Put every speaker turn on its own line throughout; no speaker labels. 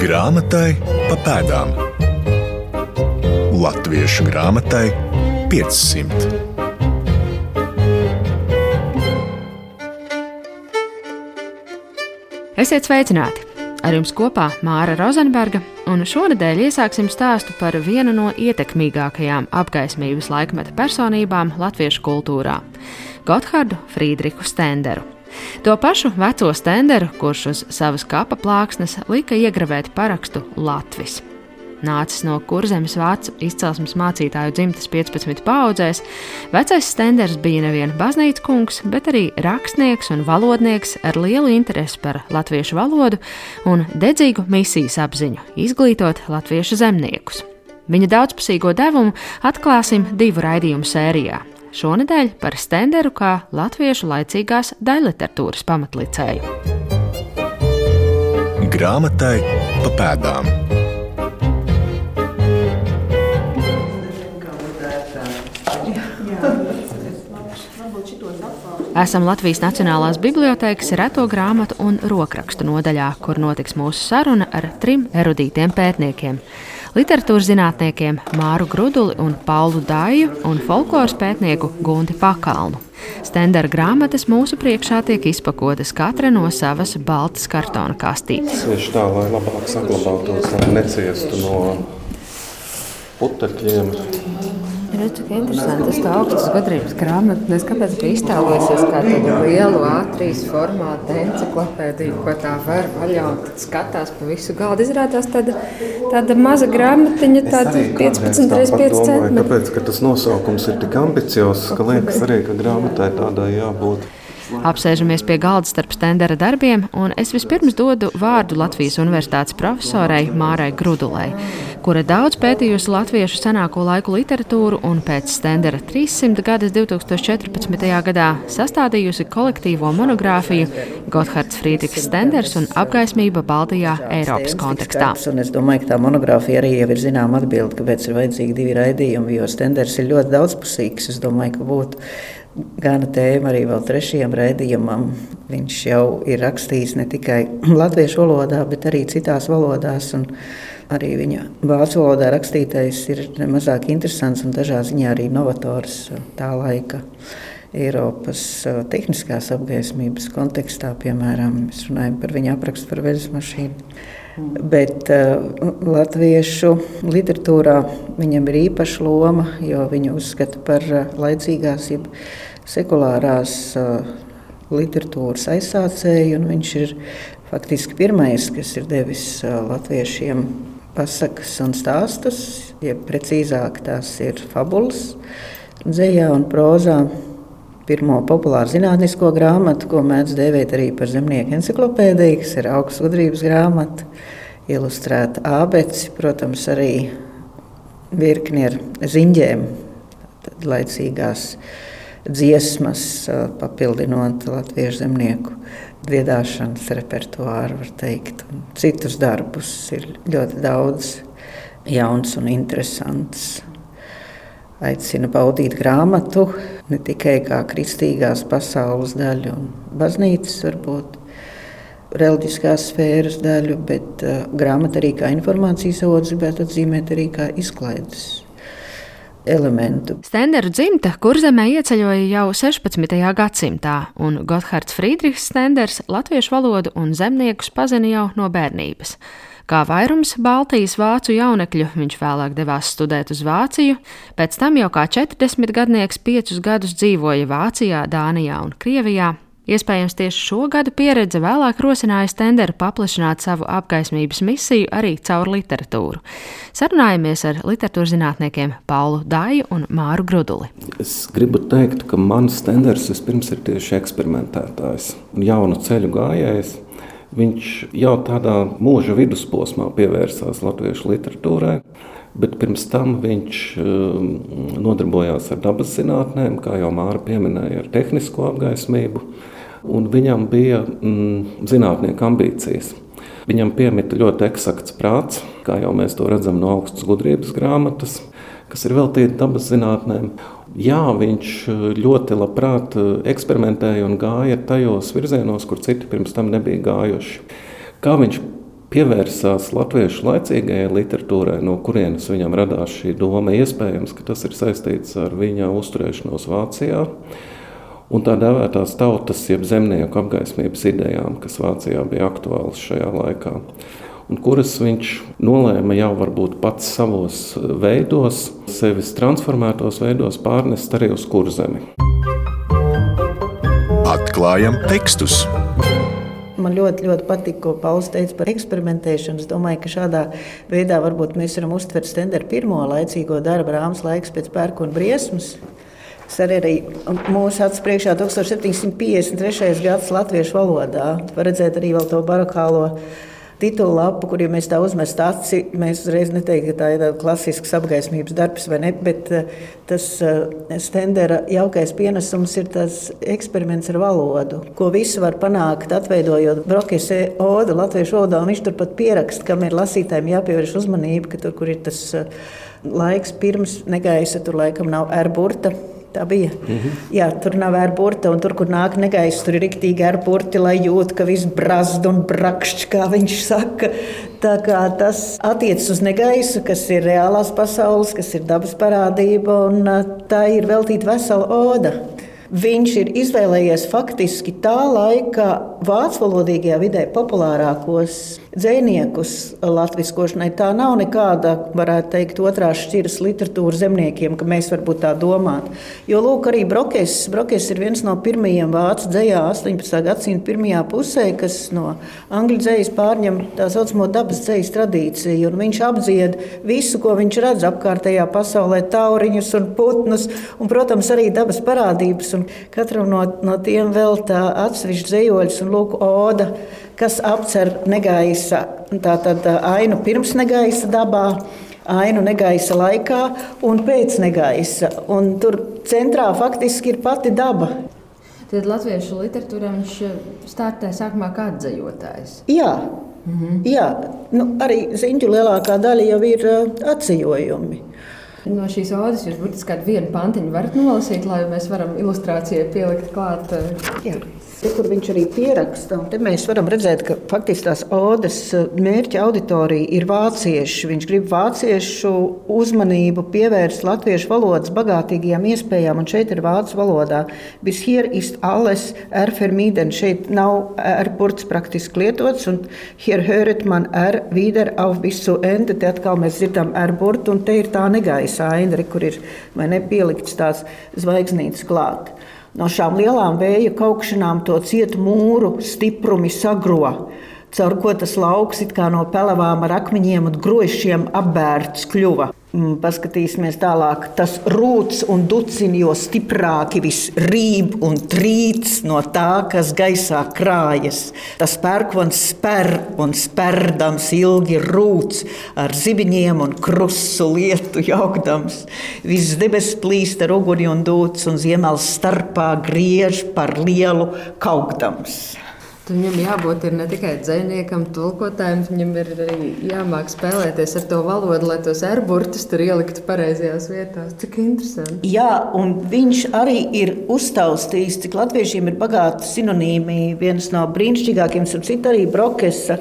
Grāmatai pa pēdām. Latviešu grāmatai 500.
Esiet sveicināti! Ar jums kopā Māra Rozenberga, un šonadēļ iesāksim stāstu par vienu no ietekmīgākajām apgaismības laikmeta personībām latviešu kultūrā - Gotthardu Friedrichu Stenderu. To pašu veco stenderu, kurš uz savas kapa plāksnes lika iegravēt parakstu Latvijas. Nācis no kurzemes vācu izcelsmes mācītāju dzimtas 15 paudzēs, vecais stenders bija nevien baznīcas kungs, bet arī rakstnieks un valodnieks ar lielu interesi par latviešu valodu un dedzīgu misijas apziņu izglītot latviešu zemniekus. Viņa daudzpusīgo devumu atklāsim divu raidījumu sērijā Šonadēļ par stenderu kā latviešu laicīgās daļliteratūras pamatlicēju.
Grāmatai pa pēdām.
Esam Latvijas Nacionālās Bibliotēkas reto grāmatu un rokrakstu nodaļā, kur notiks mūsu saruna ar trim erudītiem pētniekiem literatūras zinātniekiem Māru Gruduli un Paulu Dāju un folkloras pētnieku Gunti Pakalnu. Stendera grāmatas mūsu priekšā tiek izpakotas katra no savas baltas kartona kastītes.
Tieši tā, lai labāk saglabātos, lai neciestu no putekļiem.
Redz, cik interesanti tas tā augstas gudrības grāmata. Es kāpēc biju iztēlojusies kā tādu lielu A3 formātu enciklopēdiju, ko tā var vaļā un skatās pa visu galdu. Izrādās tāda, tāda maza grāmatiņa, tāda 15 x 5 centimetri.
Kāpēc, ka tas nosaukums ir tik ambiciozs, ka liekas arī, ka grāmatai tādai jābūt.
Apsēžamies pie galda starp stendera darbiem, un es vispirms dodu vārdu Latvijas Universitātes profesorai Mārai Grudulai, kura daudz pētījusi latviešu senāko laiku literatūru un pēc stendera 300 gadas 2014. gadā sastādījusi kolektīvo monogrāfiju Gotthards Friedrichs Stenders un apgaismība Baltijā Eiropas kontekstā.
Un es domāju, ka tā monogrāfija arī ir zināma atbilde, kāpēc ir vajadzīgi divi raidījumi, jo Stenders ir ļoti daudzpusīgs. Es domāju, ka būtu Gana tēma arī vēl trešajam raidījumam. Viņš jau ir rakstījis ne tikai latviešu valodā, bet arī citās valodās. Arī viņa vācu valodā rakstītais ir nemazāk interesants un dažā ziņā arī novators tā laika. Eiropas tehniskās apgaismības kontekstā, piemēram, mēs runājam par viņa aprakstu par veļas mašīnu. Bet uh, latviešu literatūrā viņam ir īpaša loma, jo viņu uzskata par uh, laicīgās, jeb sekulārās uh, literatūras aizsācēju. Viņš ir faktiski pirmais, kas ir devis uh, latviešiem pasakas un stāstus, jeb precīzāk tās ir fabulas, dzējā un prozā pirmo populāru zinātnisko grāmatu, ko mēdz dēvēt arī par zemnieku encyklopēdiju, kas ir augsts gudrības grāmata, ilustrēta ābeci, protams, arī virkni ar ziņģēm, laicīgās dziesmas, papildinot latviešu zemnieku dziedāšanas repertuāru, var teikt. Un citus darbus ir ļoti daudz jauns un interesants aicina baudīt grāmatu ne tikai kā kristīgās pasaules daļu un baznīcas, varbūt reliģiskās sfēras daļu, bet uh, grāmata arī kā informācijas avots, gribētu atzīmēt arī kā izklaides. Elementu.
Stenderu dzimta kurzemē ieceļoja jau 16. gadsimtā, un Gotthards Friedrichs Stenders latviešu valodu un zemniekus pazina jau no bērnības. Kā vairums Baltijas vācu jaunekļu, viņš vēlāk devās studēt uz Vāciju, pēc tam jau kā 40 gadnieks piecus gadus dzīvoja Vācijā, Dānijā un Krievijā. Iespējams, tieši šo gadu pieredze vēlāk rosināja Stenderu paplašināt savu apgaismības misiju arī caur literatūru. Sarunājamies ar literatūras zinātniekiem Paulu Dāju un Māru Gruduli.
Es gribu teikt, ka mans Stenders vispirms ir tieši eksperimentētājs un jaunu ceļu gājējs. Viņš jau tādā mūža vidusposmā pievērsās latviešu literatūrai, bet pirms tam viņš um, nodarbojās ar dabas zinātnēm, kā jau Māra pieminēja, ar tehnisko apgaismību, un viņam bija mm, zinātnieku ambīcijas. Viņam piemita ļoti eksakts prāts, kā jau mēs to redzam no augstas gudrības grāmatas, kas ir veltīta dabas zinātnēm. Jā, viņš eh, ļoti labprāt eh, eksperimentēja un gāja tajos virzienos, kur citi pirms tam nebija gājuši. Kā viņš pievērsās latviešu laicīgajai literatūrai, no kurienes viņam radās šī doma. Iespējams, ka tas ir saistīts ar viņa uzturēšanos Vācijā un tā dēvētās tautas, jeb zemnieku apgaismības idejām, kas Vācijā bija aktuālas šajā laikā. Un kuras viņš nolēma jau varbūt pats savos veidos, sevis transformētos veidos, pārnest arī uz kurzemi.
Atklājam tekstus!
Man ļoti, ļoti patīk, ko Pauls teica par eksperimentēšanu. Es domāju, ka šādā veidā varbūt mēs varam uztvert Stenderu pirmo laicīgo darbu, rāmas laiks pēc pērkona briesmas. Tas arī ir mūsu acu priekšā 1753. gads latviešu valodā. Var redzēt arī to barokālo titulu lapu, kur ja mēs tā uzmestu aci, mēs uzreiz neteiktu, ka tā ir klasisks apgaismības darbs vai ne, bet eh, tas eh, Stendera jaukais pienesums ir tas eksperiments ar valodu, ko visu var panākt, atveidojot brokese odu latviešu valodā, un viņš tur pat pierakst, kam ir lasītājiem jāpievērš uzmanība, ka tur, kur ir tas eh, laiks pirms negaisa, tur laikam nav ērburta. Tā bija. Mm -hmm. Jā, tur nav ērburta, un tur, kur nāk negaiss, tur ir rīktīgi ērburti, lai jūt, ka viss brazd un brakšķi, kā viņš saka. Tā kā tas attiecas uz negaisu, kas ir reālās pasaules, kas ir dabas parādība, un tā ir veltīta vesela oda. Viņš ir izvēlējies faktiski tā laika vācu valodīgajā vidē populārākos dziniekus latviskošanai. Tā nav nekāda, varētu teikt, otrās šķiras literatūra zemniekiem, ka mēs varbūt tā domājam. Jo, lūk, arī Brokes, Brokes ir viens no pirmajiem vācu dzējā 18. gadsimta pirmajā pusē, kas no angļu dzējas pārņem tā saucamo dabas dzējas tradīciju. Viņš apdzied visu, ko viņš redz apkārtējā pasaulē, tauriņus un putnus, un, protams, arī dabas parādības. Un katram no, no tiem vēl tā atsevišķa dzējoļus un lūk, oda kas apcer negaisa, tātad ainu pirms negaisa dabā, ainu negaisa laikā un pēc negaisa. Un tur centrā faktiski ir pati daba.
Tad latviešu literatūrā viņš startē sākumā kā atzējotājs.
Jā, mhm. jā. Nu, arī ziņu lielākā daļa jau ir atzējojumi.
No šīs odas jūs burtiski kādu vienu pantiņu varat nolasīt, lai mēs varam ilustrācijai pielikt klāt.
Jā. Te, kur viņš arī pieraksta, un te mēs varam redzēt, ka faktiski tās odes eh, mērķa auditorija ir vācieši. Viņš grib vāciešu uzmanību pievērst latviešu valodas bagātīgajām iespējām, un šeit ir vācu valodā. Bis hier ist alles erfermīden. Šeit nav erburts praktiski lietots, un hier höret man er wieder auf visu ende. Te atkal mēs dzirdam erburtu, un te ir tā negaisa aina, kur ir vai nepielikts tās zvaigznītes klāt. No šām lielām vēja kaukšanām to cietu mūru stiprumi sagro, caur ko tas lauks no pelavām ar akmeņiem un grožiem apbērts kļuva. Mm, paskatīsimies tālāk. Tas rūts un ducina, jo stiprāki viss rīb un trīc no tā, kas gaisā krājas. Tas pērkons spēr un spērdams ilgi rūts ar zibiņiem un krustu lietu jaukdams. Viss debes plīst ar uguni un dūts un ziemēls starpā griež par lielu kaukdams.
Viņam jābūt ne tikai dziniekam, tulkotājam, viņam ir arī jāmāk spēlēties ar to valodu, lai tos erburtus tur ieliktu pareizajās vietās. Cik interesanti.
Jā, un viņš arī ir uztaustījis, cik latviešiem ir bagāti sinonīmi. Viens no brīnišķīgākajiem, un cits arī Brokesa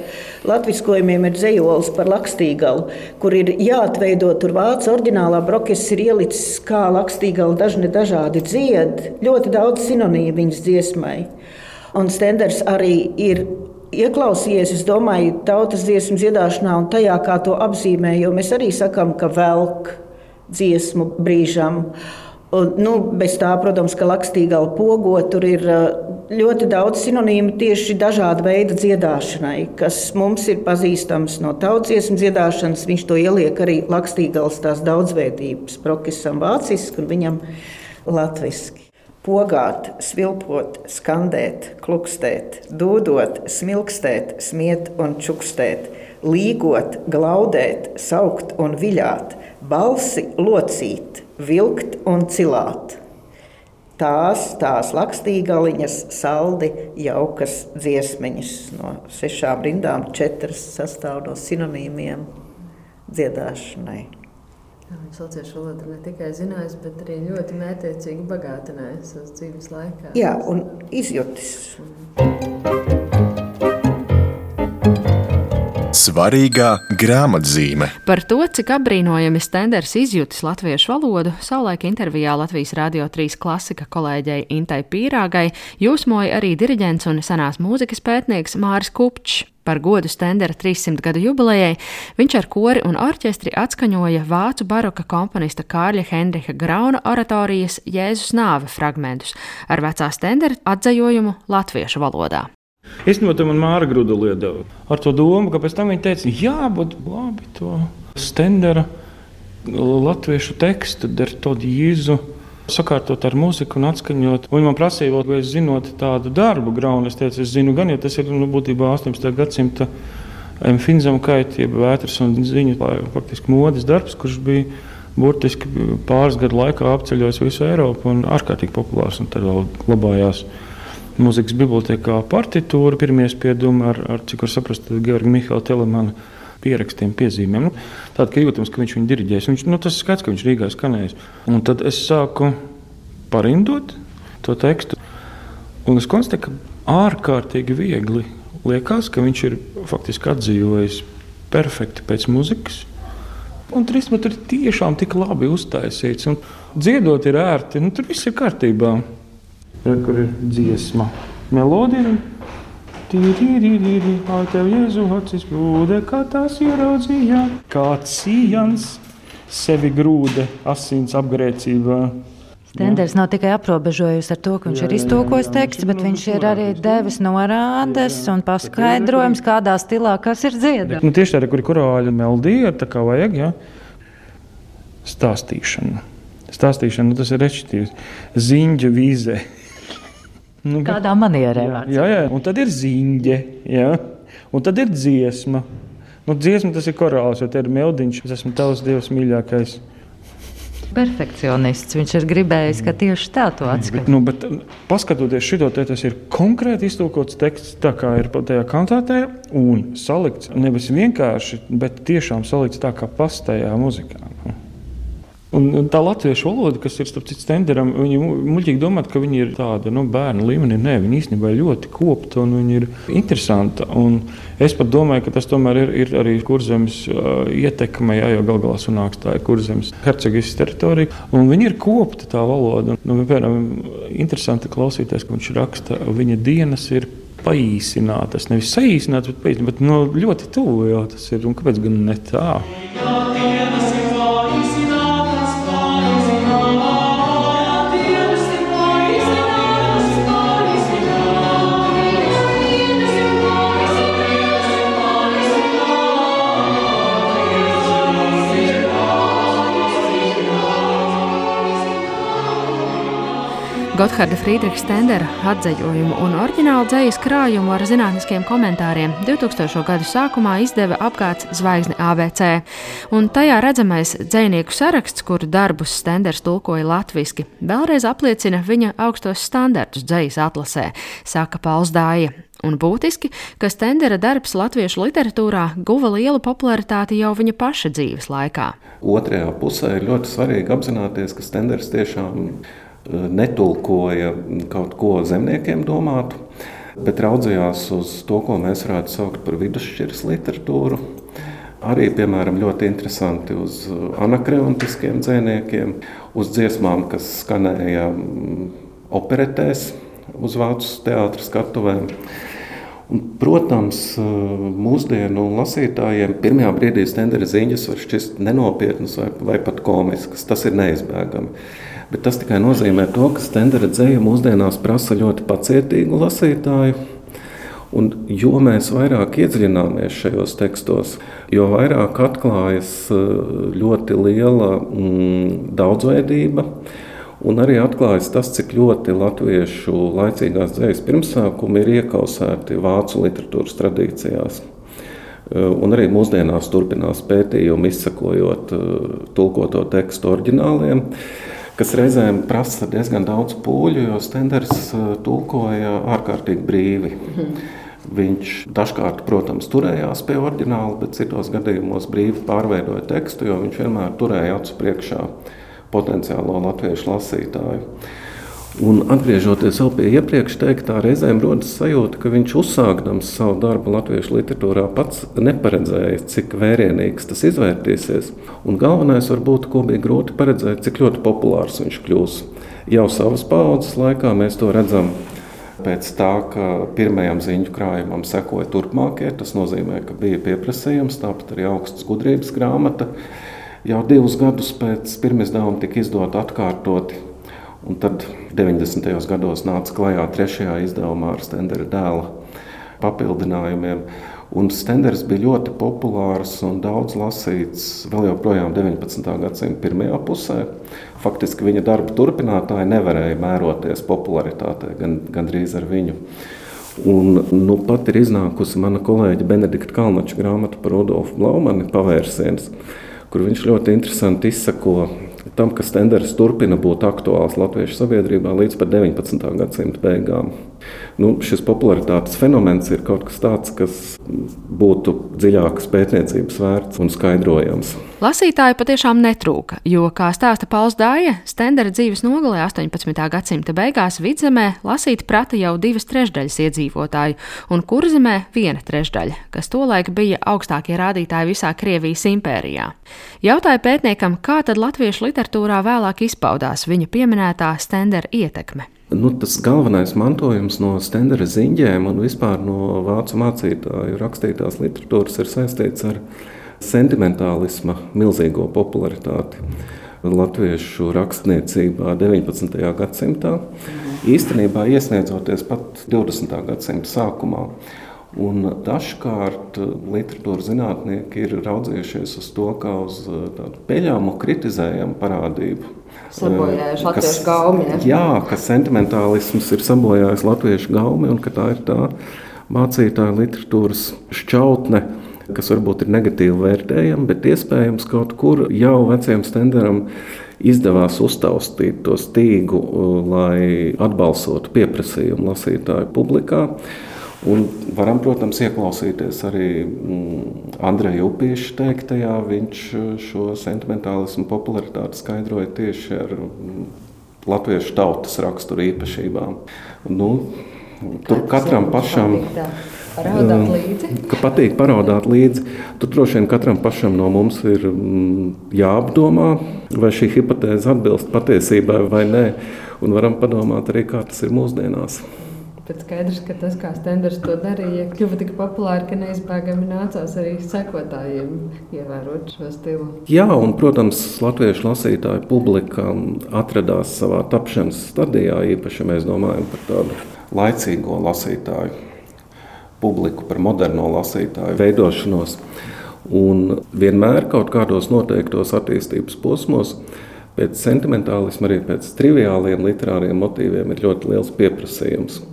latviskojumiem ir dzējols par lakstīgalu, kur ir jāatveido tur vācu oriģinālā Brokesa ir ielicis kā lakstīgalu dažni dažādi dzied, ļoti daudz sinonīmu viņas dziesmai. Un Stenders arī ir ieklausījies, es domāju, tautas dziesmu dziedāšanā un tajā, kā to apzīmē, jo mēs arī sakām, ka velk dziesmu brīžam. Un, nu, bez tā, protams, ka lakstīgā pogo tur ir ļoti daudz sinonīmu tieši dažāda veida dziedāšanai, kas mums ir pazīstams no tautsdziesmu dziedāšanas. Viņš to ieliek arī lakstīgals tās daudzveidības, prokisam vāciski un viņam latviski pogāt, svilpot, skandēt, klukstēt, dūdot, smilkstēt, smiet un čukstēt, līgot, glaudēt, saukt un viļāt, balsi locīt, vilkt un cilāt. Tās, tās lakstīgaliņas, saldi, jaukas dziesmiņas no sešām rindām, četras sastāv no sinonīmiem dziedāšanai.
Viņš latviešu valodu ne tikai zinājis, bet arī ļoti mētiecīgi bagātinājis savas dzīves laikā.
Jā, un izjutis.
Svarīgā grāmatzīme.
Par to, cik apbrīnojami Stenders izjutis latviešu valodu, savulaik intervijā Latvijas Rādio 3 klasika kolēģei Intai Pīrāgai jūsmoja arī diriģents un senās mūzikas pētnieks Māris Kupčs. Par godu Stendera 300 gadu jubilejai viņš ar kori un orķestri atskaņoja vācu baroka komponista Kārļa Henriha Grauna oratorijas Jēzus nāve fragmentus ar vecā Stendera atzējojumu latviešu valodā.
Īstenībā man Māra Grudula iedeva ar to domu, ka pēc tam viņa teica, jā, bet labi, to Stendera latviešu tekstu, der to dīzu. Sakārtot ar muziku un atskaņot. Viņa man prasīja, vai es zinot tādu darbu, graunu. Es teicu, es zinu, gan, jo tas ir nu, būtībā 18. gadsimta Finzama kaitība, vētras un ziņu, faktiski modes darbs, kurš bija burtiski pāris gadu laikā apceļojis visu Eiropu un ārkārtīgi populārs un tad vēl glabājās mūzikas bibliotekā partitūra, pirmie spiedumi ar, ar cik var saprast, Georgi Mihāla Telemana pierakstiem, piezīmēm. Nu, Tāda, ka jūtams, ka viņš viņu diriģēs. Viņš, nu, tas skaidrs, ka viņš Rīgā skanēs. Un tad es sāku parindot to tekstu. Un es konstatēju, ka ārkārtīgi viegli liekas, ka viņš ir faktiski atdzīvojis perfekti pēc muzikas. Un tur ir tiešām tik labi uztaisīts. Un dziedot ir ērti, nu, tur viss ir kārtībā. Re, kur ir dziesma, melodija. Tīrīrīrīrī, ai tev jēzu acis grūde, kā tās ieraudzīja. Kāds sījans sevi grūde asins apgrēcībā.
Stenders nav tikai aprobežojies ar to, ka viņš jā, ir iztūkojis tekstu, bet viņš ir arī devis norādes un paskaidrojums, kādā stilā kas ir dziedāts.
Nu, tieši tāda, kur ir korāļa meldija, tā kā vajag, jā. Stāstīšana. Stāstīšana, nu, tas ir rečitīs. Ziņģa vīzē.
Nu, Kādā manierē?
Jā, jā, un tad ir ziņģe, jā, un tad ir dziesma. Nu, dziesma tas ir korāls, jo te ir meldiņš, es esmu tavs dievs mīļākais.
Perfekcionists. Viņš ir gribējis, ka tieši tā to atskatās.
Nu, bet, paskatoties šo te, tas ir konkrēti iztulkots teksts, tā kā ir tajā kantātē, un salikts nevis vienkārši, bet tiešām salikts tā kā pastajā muzikā. Un tā latviešu valoda, kas ir starp citu stenderam, viņi muļķīgi domā, ka viņi ir tāda nu, bērnu līmenī. Nē, viņi īstenībā ir ļoti kopta un viņi ir interesanti. Un es pat domāju, ka tas tomēr ir, ir arī kurzemes uh, ietekme, jā, jo gal galā sunāks tā ir kurzemes hercegas teritorija. Un viņi ir kopta tā valoda. Nu, piemēram, interesanti klausīties, ka viņš raksta, viņa dienas ir paīsinātas. Nevis saīsinātas, bet, paīsinātas, bet no, ļoti tuvu jau tas ir. Un kāpēc gan ne tā?
Gotthārda Friedrichs Stendera atzeļojumu un oriģinālu dzīslu krājumu ar zinātniskiem komentāriem 2000. gadu sākumā izdeva apgāds Zvaigzne ABC, un tajā redzamais dzinieku saraksts, kuru darbus Stenders tulkoja latviešu, vēlreiz apliecina viņa augstos standartus dzīslu atlasē, saka Pauls Dāja. Un būtiski, ka Stendera darbs latviešu literatūrā guva lielu popularitāti jau viņa paša dzīves laikā.
Otrajā pusē ir ļoti svarīgi apzināties, ka Stenders tiešām ir netulkoja kaut ko zemniekiem domātu, bet raudzījās uz to, ko mēs varētu saukt par vidusšķiras literatūru. Arī, piemēram, ļoti interesanti uz anakreontiskiem dzīsniekiem, uz dziesmām, kas skanēja mm, operetēs, uz vācu teātras skatuvēm. Un, protams, mūsdienu lasītājiem pirmajā brīdī stendera ziņas var šķist nenopietnas vai, vai pat komiskas. Tas ir neizbēgami. Bet tas tikai nozīmē to, ka stendera dzēja mūsdienās prasa ļoti pacietīgu lasītāju. Un jo mēs vairāk iedziļināmies šajos tekstos, jo vairāk atklājas eh, ļoti liela mm, daudzveidība. Un arī atklājas tas, cik ļoti latviešu laicīgās dzīslas pirmsākumi ir iekausēti vācu literatūras tradīcijās. Eh, un arī mūsdienās turpinās pētījumi, izsakojot eh, tulkoto tekstu oriģināliem kas reizēm prasa diezgan daudz pūļu, jo Stenders uh, tulkoja ārkārtīgi brīvi. Mhm. Viņš dažkārt, protams, turējās pie oriģināla, bet citos gadījumos brīvi pārveidoja tekstu, jo viņš vienmēr turēja acu priekšā potenciālo latviešu lasītāju. Un atgriežoties pie iepriekš teiktā, reizēm rodas sajūta, ka viņš uzsākdams savu darbu latviešu literatūrā pats neparedzēja, cik vērienīgs tas izvērtīsies. Un galvenais varbūt, ko bija grūti paredzēt, cik ļoti populārs viņš kļūs. Jau savas paudzes laikā mēs to redzam. Pēc tā, ka pirmajam ziņu krājumam sekoja turpmākie, tas nozīmē, ka bija pieprasījums, tāpat arī augsts gudrības grāmata. Jau divus gadus pēc pirmizdevuma tika izdota atkārtoti Un tad 90. gados nāca klajā trešajā izdevumā ar Stendera dēla papildinājumiem. Un Stenders bija ļoti populārs un daudz lasīts vēl joprojām 19. gadsimta pirmajā pusē. Faktiski viņa darba turpinātāji nevarēja mēroties popularitātē, gan, gandrīz ar viņu. Un, nu, pat ir iznākusi mana kolēģa Benedikta Kalnača grāmata par Rudolfu Blaumani pavērsiens, kur viņš ļoti interesanti izsako tam, ka Stenders turpina būt aktuāls latviešu sabiedrībā līdz pat 19. gadsimta beigām. Nu, šis popularitātes fenomens ir kaut kas tāds, kas būtu dziļākas pētniecības vērts un skaidrojams.
Lasītāju patiešām netrūka, jo, kā stāsta Pauls Dāja, Stendera dzīves nogalē 18. gadsimta beigās vidzemē lasīt prata jau divas trešdaļas iedzīvotāju, un kurzemē viena trešdaļa, kas tolaik bija augstākie rādītāji visā Krievijas impērijā. Jautāja pētniekam, kā tad latviešu literatūrā vēlāk izpaudās viņa pieminētā Stendera ietekme.
Nu, tas galvenais mantojums no Stendera ziņģiem un vispār no vācu mācītāju rakstītās literatūras ir saistīts ar sentimentālisma milzīgo popularitāti latviešu rakstniecībā 19. gadsimtā, īstenībā iesniedzoties pat 20. gadsimta sākumā. Un dažkārt literatūras zinātnieki ir raudzījušies uz to kā uz uh, tādu peļāmu, kritizējumu parādību.
Sabojājuši latviešu gaumi. Ja?
Jā, ka sentimentālisms ir sabojājis latviešu gaumi un ka tā ir tā mācītāja literatūras šķautne kas varbūt ir negatīvi vērtējami, bet iespējams kaut kur jau vecajam stenderam izdevās uztaustīt to stīgu, lai atbalstotu pieprasījumu lasītāju publikā. Un varam, protams, ieklausīties arī mm, Andreja Upīša teiktajā. Viņš šo sentimentālismu popularitāti skaidroja tieši ar mm, latviešu tautas raksturu īpašībām. Nu, tur katram pašam. Patīk,
Paraudāt līdzi.
Ka patīk paraudāt līdzi. Tur droši vien katram pašam no mums ir mm, jāapdomā, vai šī hipotēze atbilst patiesībai vai nē. Un varam padomāt arī, kā tas ir mūsdienās.
Bet skaidrs, ka tas, kā Stenders to darīja, kļuva tik populāri, ka neizbēgami nācās arī sekotājiem ievērot šo stilu.
Jā, un, protams, latviešu lasītāju publika atradās savā tapšanas stadijā, īpaši, ja mēs domājam par tādu laicīgo lasītāju publiku, par moderno lasītāju veidošanos. Un vienmēr kaut kādos noteiktos attīstības posmos, pēc sentimentālisma, arī pēc triviāliem literāriem motīviem ir ļoti liels pieprasījums.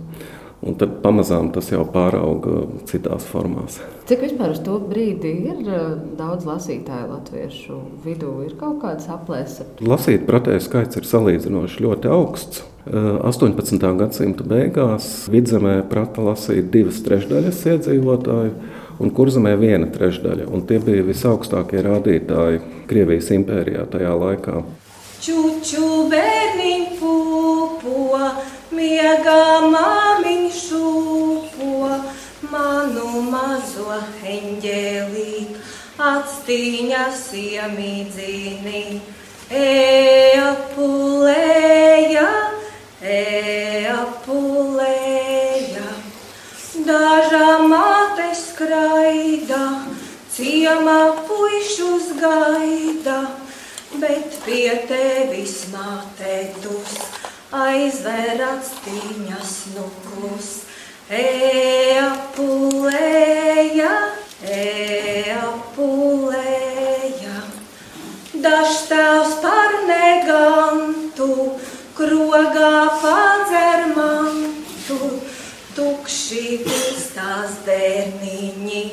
Un tad pamazām tas jau pārauga citās formās.
Cik vispār uz to brīdi ir eh, daudz lasītāju latviešu vidū? Ir kaut kāds aplēses?
Lasīt pretēju skaits ir salīdzinoši ļoti augsts. 18. Eh, gadsimta beigās vidzemē prata lasīt divas trešdaļas iedzīvotāju, un kurzemē viena trešdaļa. Un tie bija visaugstākie rādītāji Krievijas impērijā tajā laikā. Čuču bērniņu pupo, miegā māmiņu šūpo, manu mazo eņģēlīti, atstīņas iemīdzīni. Eja pulēja, eja pulēja, dažā māte skraida, ciemā puišus gaida bet pie tevis mātētus aizver atstīņas nuklus. Ea pulēja, ea pulēja, dažs tevs par negantu, krogā padzermantu, tukši pūstās bērniņi,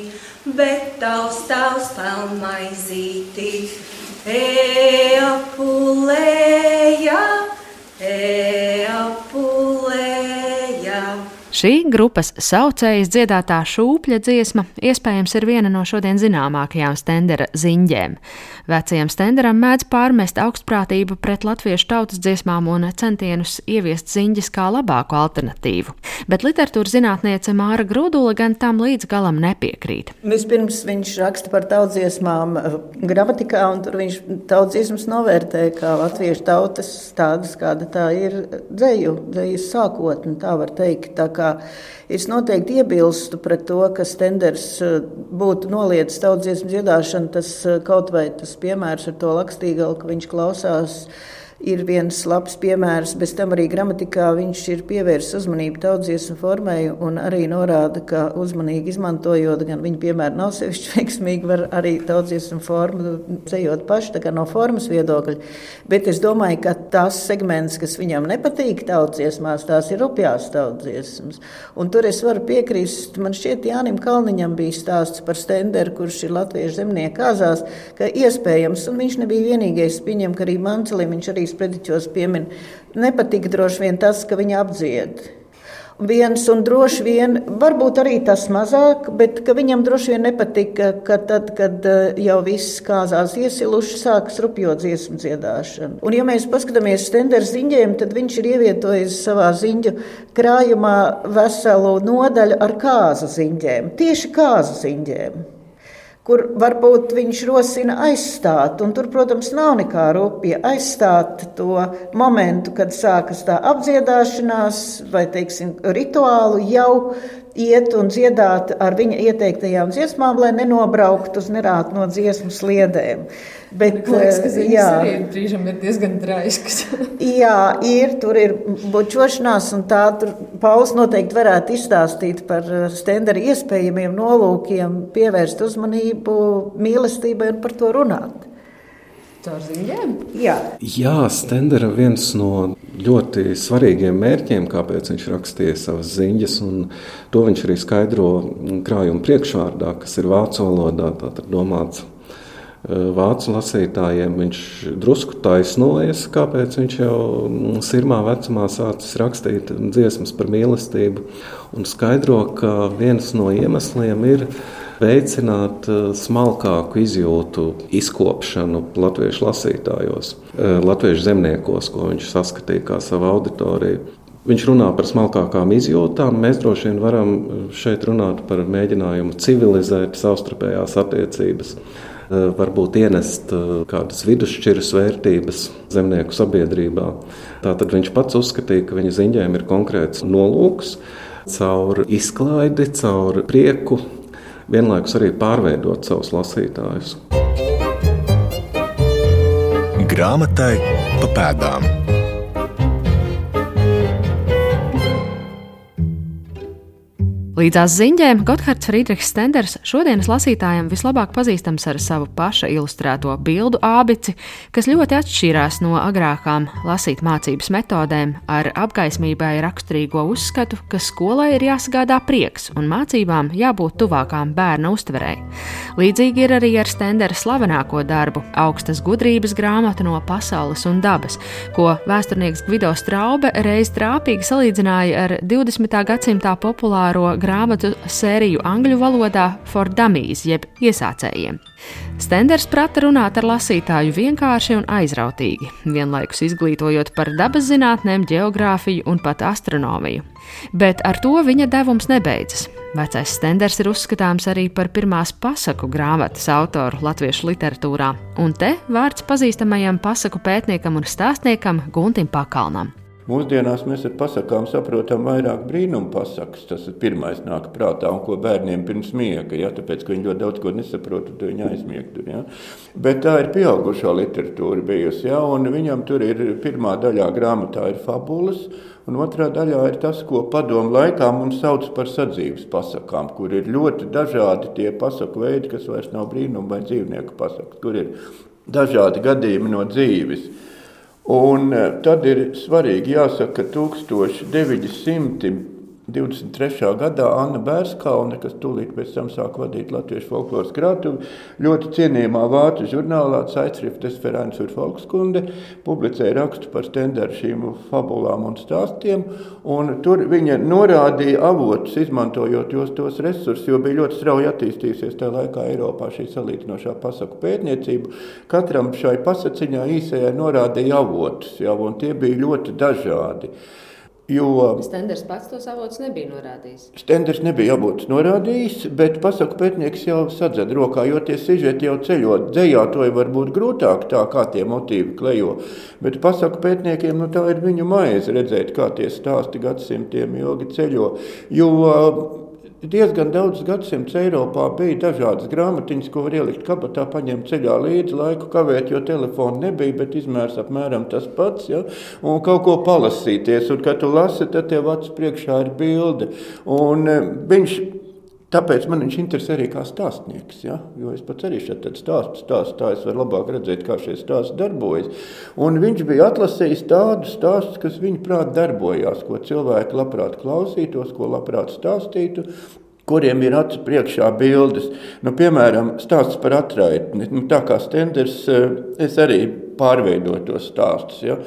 bet tavs tavs pelnmaizīti Ea pulēja, ea pulēja.
Šī grupas saucējas dziedātā šūpļa dziesma iespējams ir viena no šodien zināmākajām stendera ziņģēm. Vecajam stenderam mēdz pārmest augstprātību pret latviešu tautas dziesmām un centienus ieviest ziņģes kā labāku alternatīvu. Bet literatūras zinātniece Māra Grudula gan tam līdz galam nepiekrīt.
Vispirms viņš raksta par tautsdziesmām eh, gramatikā, un tur viņš tautsdziesmas novērtē kā latviešu tautas tādas, kāda tā ir dzēju, dzējas sākotne, tā var teikt. Tā kā es noteikti iebilstu pret to, ka Stenders eh, būtu noliedzis tautsdziesmu dziedāšanu. Tas eh, kaut vai tas piemērs ar to lakstīgalu, ka viņš klausās ir viens labs piemērs. Bez tam arī gramatikā viņš ir pievērsis uzmanību tautsdziesmu formai un arī norāda, ka uzmanīgi izmantojot, gan viņa piemēra nav sevišķi veiksmīgi, var arī tautsdziesmu formu cejot paši, no formas viedokļa. Bet es domāju, ka tās segments, kas viņam nepatīk tautsdziesmās, tās ir rupjās tautsdziesmas. Un tur es varu piekrist, man šķiet, Jānim Kalniņam bija stāsts par Stenderu, kurš ir latviešu zemnieku kāzās, ka iespējams, un viņš nebija vienīgais, pieņem, ka arī Mancelim viņš arī sprediķos piemin, nepatika droši vien tas, ka viņi apdzied. Viens un droši vien, varbūt arī tas mazāk, bet viņam droši vien nepatika, ka tad, kad eh, jau viss kāzās iesiluši, sākas rupjo dziesmu dziedāšana. Un, ja mēs paskatāmies Stendera ziņģiem, tad viņš ir ievietojis savā ziņģu krājumā veselu nodaļu ar kāzu ziņģiem, tieši kāzu ziņģiem kur varbūt viņš rosina aizstāt. Un tur, protams, nav nekā rupja aizstāt to momentu, kad sākas tā apdziedāšanās vai, teiksim, rituālu jau iet un dziedāt ar viņa ieteiktajām dziesmām, lai nenobrauktu uz nerāt no dziesmu sliedēm.
Bet, liekas, ka eh, jā, brīžam ir diezgan draisks.
jā, ir, tur ir bučošanās, un tā Pauls noteikti varētu izstāstīt par eh, stendera iespējamiem nolūkiem, pievērst uzmanību mīlestībai un par to runāt.
Caur ziņām?
Jā.
Jā, Stendera viens no ļoti svarīgiem mērķiem, kāpēc viņš rakstīja savas ziņas, un to viņš arī skaidro krājuma priekšvārdā, kas ir vācu valodā, tātad domāts vācu lasītājiem viņš drusku taisnojas, kāpēc viņš jau mm, sirmā vecumā sācis rakstīt dziesmas par mīlestību. Un skaidro, ka viens no iemesliem ir veicināt eh, smalkāku izjūtu, izkopšanu latviešu lasītājos, eh, latviešu zemniekos, ko viņš saskatīja kā savu auditoriju. Viņš runā par smalkākām izjūtām. Mēs droši vien varam šeit runāt par mēģinājumu civilizēt savstarpējās attiecības Eh, varbūt ienest eh, kādas vidusšķiras vērtības zemnieku sabiedrībā. Tātad viņš pats uzskatīja, ka viņa ziņām ir konkrēts nolūks caur izklaidi, caur prieku, vienlaikus arī pārveidot savus lasītājus.
Grāmatai pa pēdām.
Līdzās ziņģēm Gotthards Friedrichs Stenders šodienas lasītājiem vislabāk pazīstams ar savu paša ilustrēto bildu ābici, kas ļoti atšķīrās no agrākām lasīt mācības metodēm, ar apgaismībai raksturīgo uzskatu, ka skolai ir jāsagādā prieks un mācībām jābūt tuvākām bērna uztverei. Līdzīgi ir arī ar Stendera slavenāko darbu, augstas gudrības grāmatu no pasaules un dabas, ko vēsturnieks Gvido Straube reiz trāpīgi salīdzināja ar 20. gadsimtā populāro grāmatu sēriju angļu valodā For Dummies, jeb iesācējiem. Stenders prata runāt ar lasītāju vienkārši un aizrautīgi, vienlaikus izglītojot par dabas zinātnēm, geogrāfiju un pat astronomiju. Bet ar to viņa devums nebeidzas. Vecais Stenders ir uzskatāms arī par pirmās pasaku grāmatas autoru latviešu literatūrā, un te vārds pazīstamajam pasaku pētniekam un stāstniekam Guntim Pakalnam.
Mūsdienās mēs ar pasakām saprotam vairāk brīnumu pasakas. Tas ir pirmais nāk prātā, un ko bērniem pirms miega, ja, tāpēc, ka viņi ļoti daudz ko nesaprot, tad viņi aizmieg tur. Ja. Bet tā ir pieaugušā literatūra bijusi, ja, viņam tur ir pirmā daļā grāmatā ir fabulas, un otrā daļā ir tas, ko padomu laikā mums sauc par sadzīves pasakām, kur ir ļoti dažādi tie pasaku veidi, kas vairs nav brīnumu vai dzīvnieku pasakas, kur ir dažādi gadījumi no dzīves. Un eh, tad ir svarīgi jāsaka, ka 1900 23. gadā Anna Bērskaune, kas tūlīt pēc tam sāk vadīt Latviešu folkloras krātuvi, ļoti cienījumā vācu žurnālā Zeitschrift des Vereins für Volkskunde publicēja rakstu par stenderu šīm fabulām un stāstiem, un tur viņa norādīja avotus, izmantojot jos tos resursus, jo bija ļoti strauji attīstījusies tajā laikā Eiropā šī salīdzinošā pasaku pētniecība. Katram šai pasaciņā īsajai norādīja avotus, jau, un tie bija ļoti dažādi.
Jo Stenders pats tos avotus nebija norādījis.
Stenders nebija avotus norādījis, bet pasaku pētnieks jau sadzed rokā, jo tie sižeti jau ceļot. Dzējā to var būt grūtāk tā, kā tie motīvi klejo. Bet pasaku pētniekiem nu, tā ir viņu maize redzēt, kā tie stāsti gadsimtiem ilgi ceļo. Jo Diezgan daudz gadsimtus Eiropā bija dažādas grāmatiņas, ko var ielikt kabatā, paņemt ceļā līdzi laiku, kavēt, jo telefona nebija, bet izmērs apmēram tas pats. Ja? Un kaut ko palasīties, un kad tu lasi, tad tev acis priekšā ir bilde. Un eh, viņš Tāpēc man viņš interesē arī kā stāstnieks. Ja? Jo es pats arī šeit stāstu, stāstu, tā es varu labāk redzēt, kā šie stāsti darbojas. Un viņš bija atlasījis tādus stāstus, kas viņa prāt darbojās, ko cilvēki labprāt klausītos, ko labprāt stāstītu kuriem ir acu priekšā bildes. Nu, piemēram, stāsts par atraitni. Nu, tā kā Stenders, eh, es arī pārveidoju tos stāstus. Ja?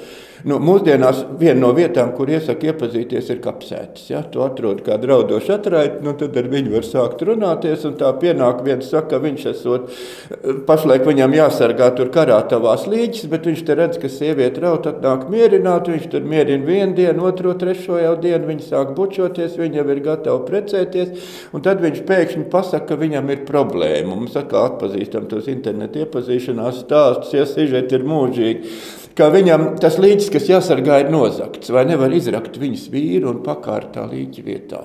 Nu, mūsdienās viena no vietām, kur iesaka iepazīties, ir kapsētas. Ja? Tu atrodi kādu raudošu atraiti, nu, tad ar viņu var sākt runāties. Tā pienāk viens saka, ka viņš esot, pašlaik viņam jāsargā tur karā tavās līķis, bet viņš te redz, ka sieviete raut atnāk mierināt, viņš tur mierina vienu dienu, otro, trešo jau dienu, viņi sāk bučoties, viņi jau ir gatavi precēties, un tad viņš pēkšņi pasaka, ka viņam ir problēma. Mums atkal atpazīstam tos internetu iepazīšanās stāstus, ja sižeti ir mūžīgi ka viņam tas līķis, kas jāsargā, ir nozagts, vai nevar izrakt viņas vīru un pakārt tā līķa vietā.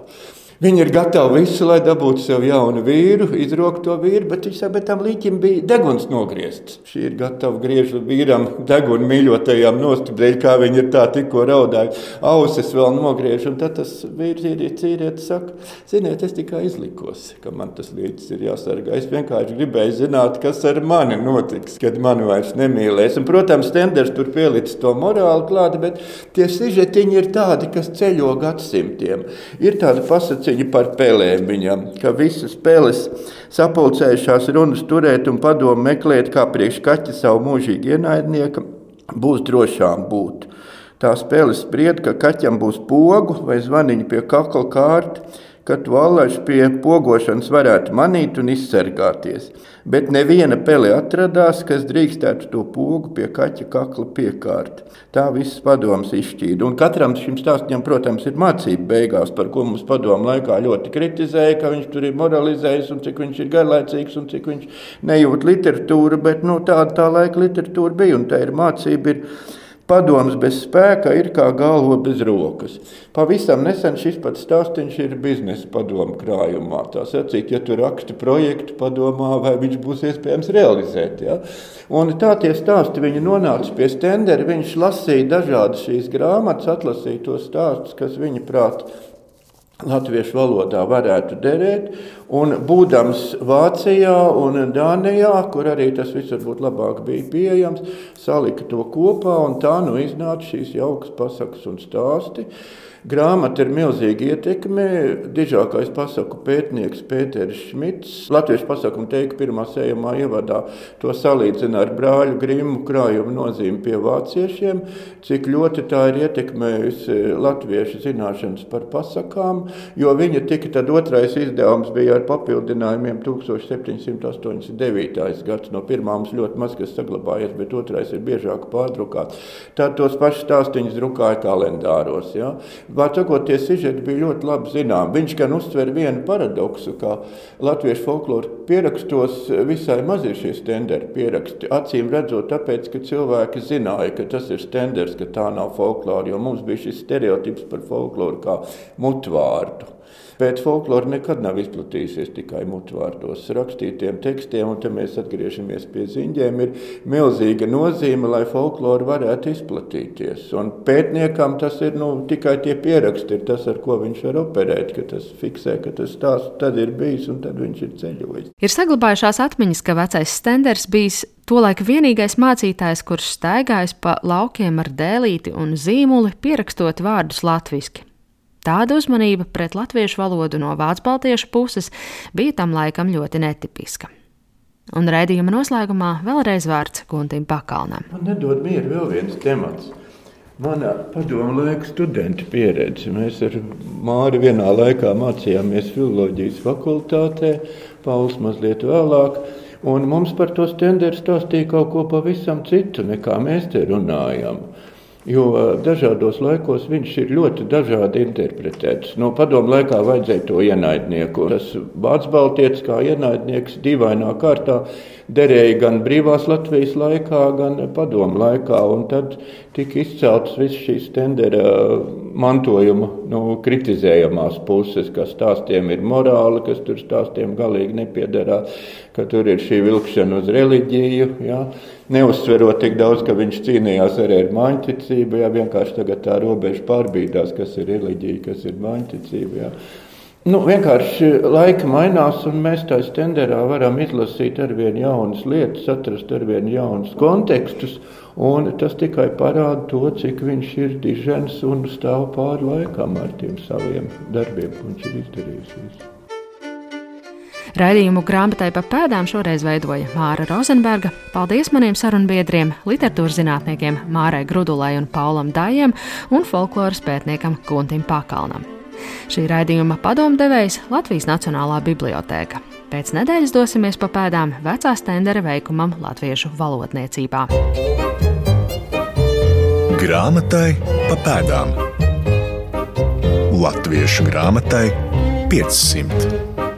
Viņi ir gatavi visu, lai dabūtu sev jaunu vīru, izrokt to vīru, bet viņš saka, tam līķim bija deguns nogriezts. Šī ir gatava griežu vīram degunu mīļotajām nostudēļ, kā viņi ir tā tikko raudājuši. Ausis vēl nogriež, un tad tas vīrs ir cīrietis saka, ziniet, es tikai izlikos, ka man tas līķis ir jāsargā. Es vienkārši gribēju zināt, kas ar mani notiks, kad mani vairs nemīlēs. Un, protams, Stenders tur pielicis to morāli klāta, bet tie sižetiņi ir tādi, kas ceļo gadsimtiem. Ir tāda pasacība, viņa par pelēm viņam, ka visas peles sapulcējušās runas turēt un padomu meklēt, kā priekš kaķa savu mūžīgu ienaidnieku, būs drošām būt. Tās peles spried, ka kaķam būs pogu vai zvaniņu pie kakla kārta, ka tu allaž pie pogošanas varētu manīt un izsargāties. Bet neviena pele atradās, kas drīkstētu to pogu pie kaķa kakla piekārt. Tā viss padoms izšķīda. Un katram šim stāstam, protams, ir mācība beigās, par ko mums padomu laikā ļoti kritizēja, ka viņš tur ir moralizējis un cik viņš ir garlaicīgs un cik viņš nejūt literatūru, bet nu, tāda tā laika literatūra bija un tā ir mācība. Ir Padoms bez spēka ir kā galva bez rokas. Pavisam nesen šis pats stāstījums ir biznesa padomu krājumā. Tā sacīt, ja tu raksti projektu, padomā, vai viņš būs iespējams realizēt. Ja? Un tā tie stāsti viņi nonāca pie stendera. Viņš lasīja dažādas šīs grāmatas, atlasīja tos stāstus, kas viņa prāt latviešu valodā varētu derēt. Un būdams Vācijā un Dānijā, kur arī tas viss varbūt labāk bija pieejams, salika to kopā un tā nu iznāca šīs jaukas pasakas un stāsti. Grāmata ir milzīga ietekme. Dižākais pasaku pētnieks Pēters Šmits, Latvijas pasakumu teiku pirmā sējumā ievadā, to salīdzina ar brāļu Grimu krājumu nozīmi pie vāciešiem, cik ļoti tā ir ietekmējusi latviešu zināšanas par pasakām, jo viņa tika tad otrais izdevums bija ar papildinājumiem 1789. gads. No pirmā mums ļoti maz kas saglabājies, bet otrais ir biežāk pārdrukāts. Tad tos pašus stāstīņus drukāja kalendāros. Ja? Vārds sakot, tie sižeti bija ļoti labi zinām. Viņš gan uztver vienu paradoksu, ka latviešu folkloru pierakstos visai maz ir šie stenderi pieraksti. Acīm redzot, tāpēc, ka cilvēki zināja, ka tas ir stenders, ka tā nav folklora, jo mums bija šis stereotips par folkloru kā mutvārdu. Bet folklore nekad nav izplatījusies tikai mutvārdos. Rakstītiem tekstiem, un te mēs atgriežamies pie ziņģiem, ir milzīga nozīme, lai folklore varētu izplatīties. Un pētniekam tas ir nu, tikai tie pieraksti, ir tas, ar ko viņš var operēt, ka tas fiksē, ka tas tās tad ir bijis un tad viņš ir ceļojis.
Ir saglabājušās atmiņas, ka vecais stenders bijis Tolaik vienīgais mācītājs, kurš staigājis pa laukiem ar dēlīti un zīmuli, pierakstot vārdus latviešu. Tāda uzmanība pret latviešu valodu no vācu baltiešu puses bija tam laikam ļoti netipiska. Un raidījuma noslēgumā vēlreiz vārds Guntim Pakalnam.
Man nedod mieru vēl viens temats. Manā padomu laika studenta pieredze. Mēs ar Māri vienā laikā mācījāmies filozofijas fakultātē, Pauls mazliet vēlāk. Un mums par to stenderu stāstīja kaut ko pavisam citu, nekā mēs te runājam. Jo dažādos laikos viņš ir ļoti dažādi interpretēts. No padomu laikā vajadzēja to ienaidnieku. Tas Bācis Baltietis kā ienaidnieks dīvainā kārtā derēja gan brīvās Latvijas laikā, gan padomu laikā. Tad tika izceltas visas šīs tendera mantojuma nu, kritizējamās puses, kas stāstiem ir morāli, kas tur stāstiem galīgi nepiedarās, ka tur ir šī vilkšana uz reliģiju. Ja? Neuzsverot tik daudz, ka viņš cīnījās arī ar māņticību, ja vienkārši tagad tā robeža pārbīdās, kas ir reliģija, kas ir māņticība. Ja? Nu, vienkārši laika mainās, un mēs tajā stenderā varam izlasīt ar vien jaunas lietas, atrast ar vien jaunus kontekstus. Tas tikai parāda to, cik viņš ir dižens un stāv pāri laikam ar tiem saviem darbiem, ko viņš ir izdarījis.
Raidījumu grāmatai pa pēdām šoreiz veidoja Māra Rozenberga. Paldies maniem sarunbiedriem, literatūras zinātniekiem Mārai Grudulai un Paulam Dājiem un folkloras pētniekam Guntim Pakalnam. Šī raidījuma padomdevējs Latvijas Nacionālā bibliotēka. Pēc nedēļas dosimies pa pēdām vecā stendera veikumam latviešu valodniecībā.
Grāmatai pa pēdām Latviešu grāmatai 500.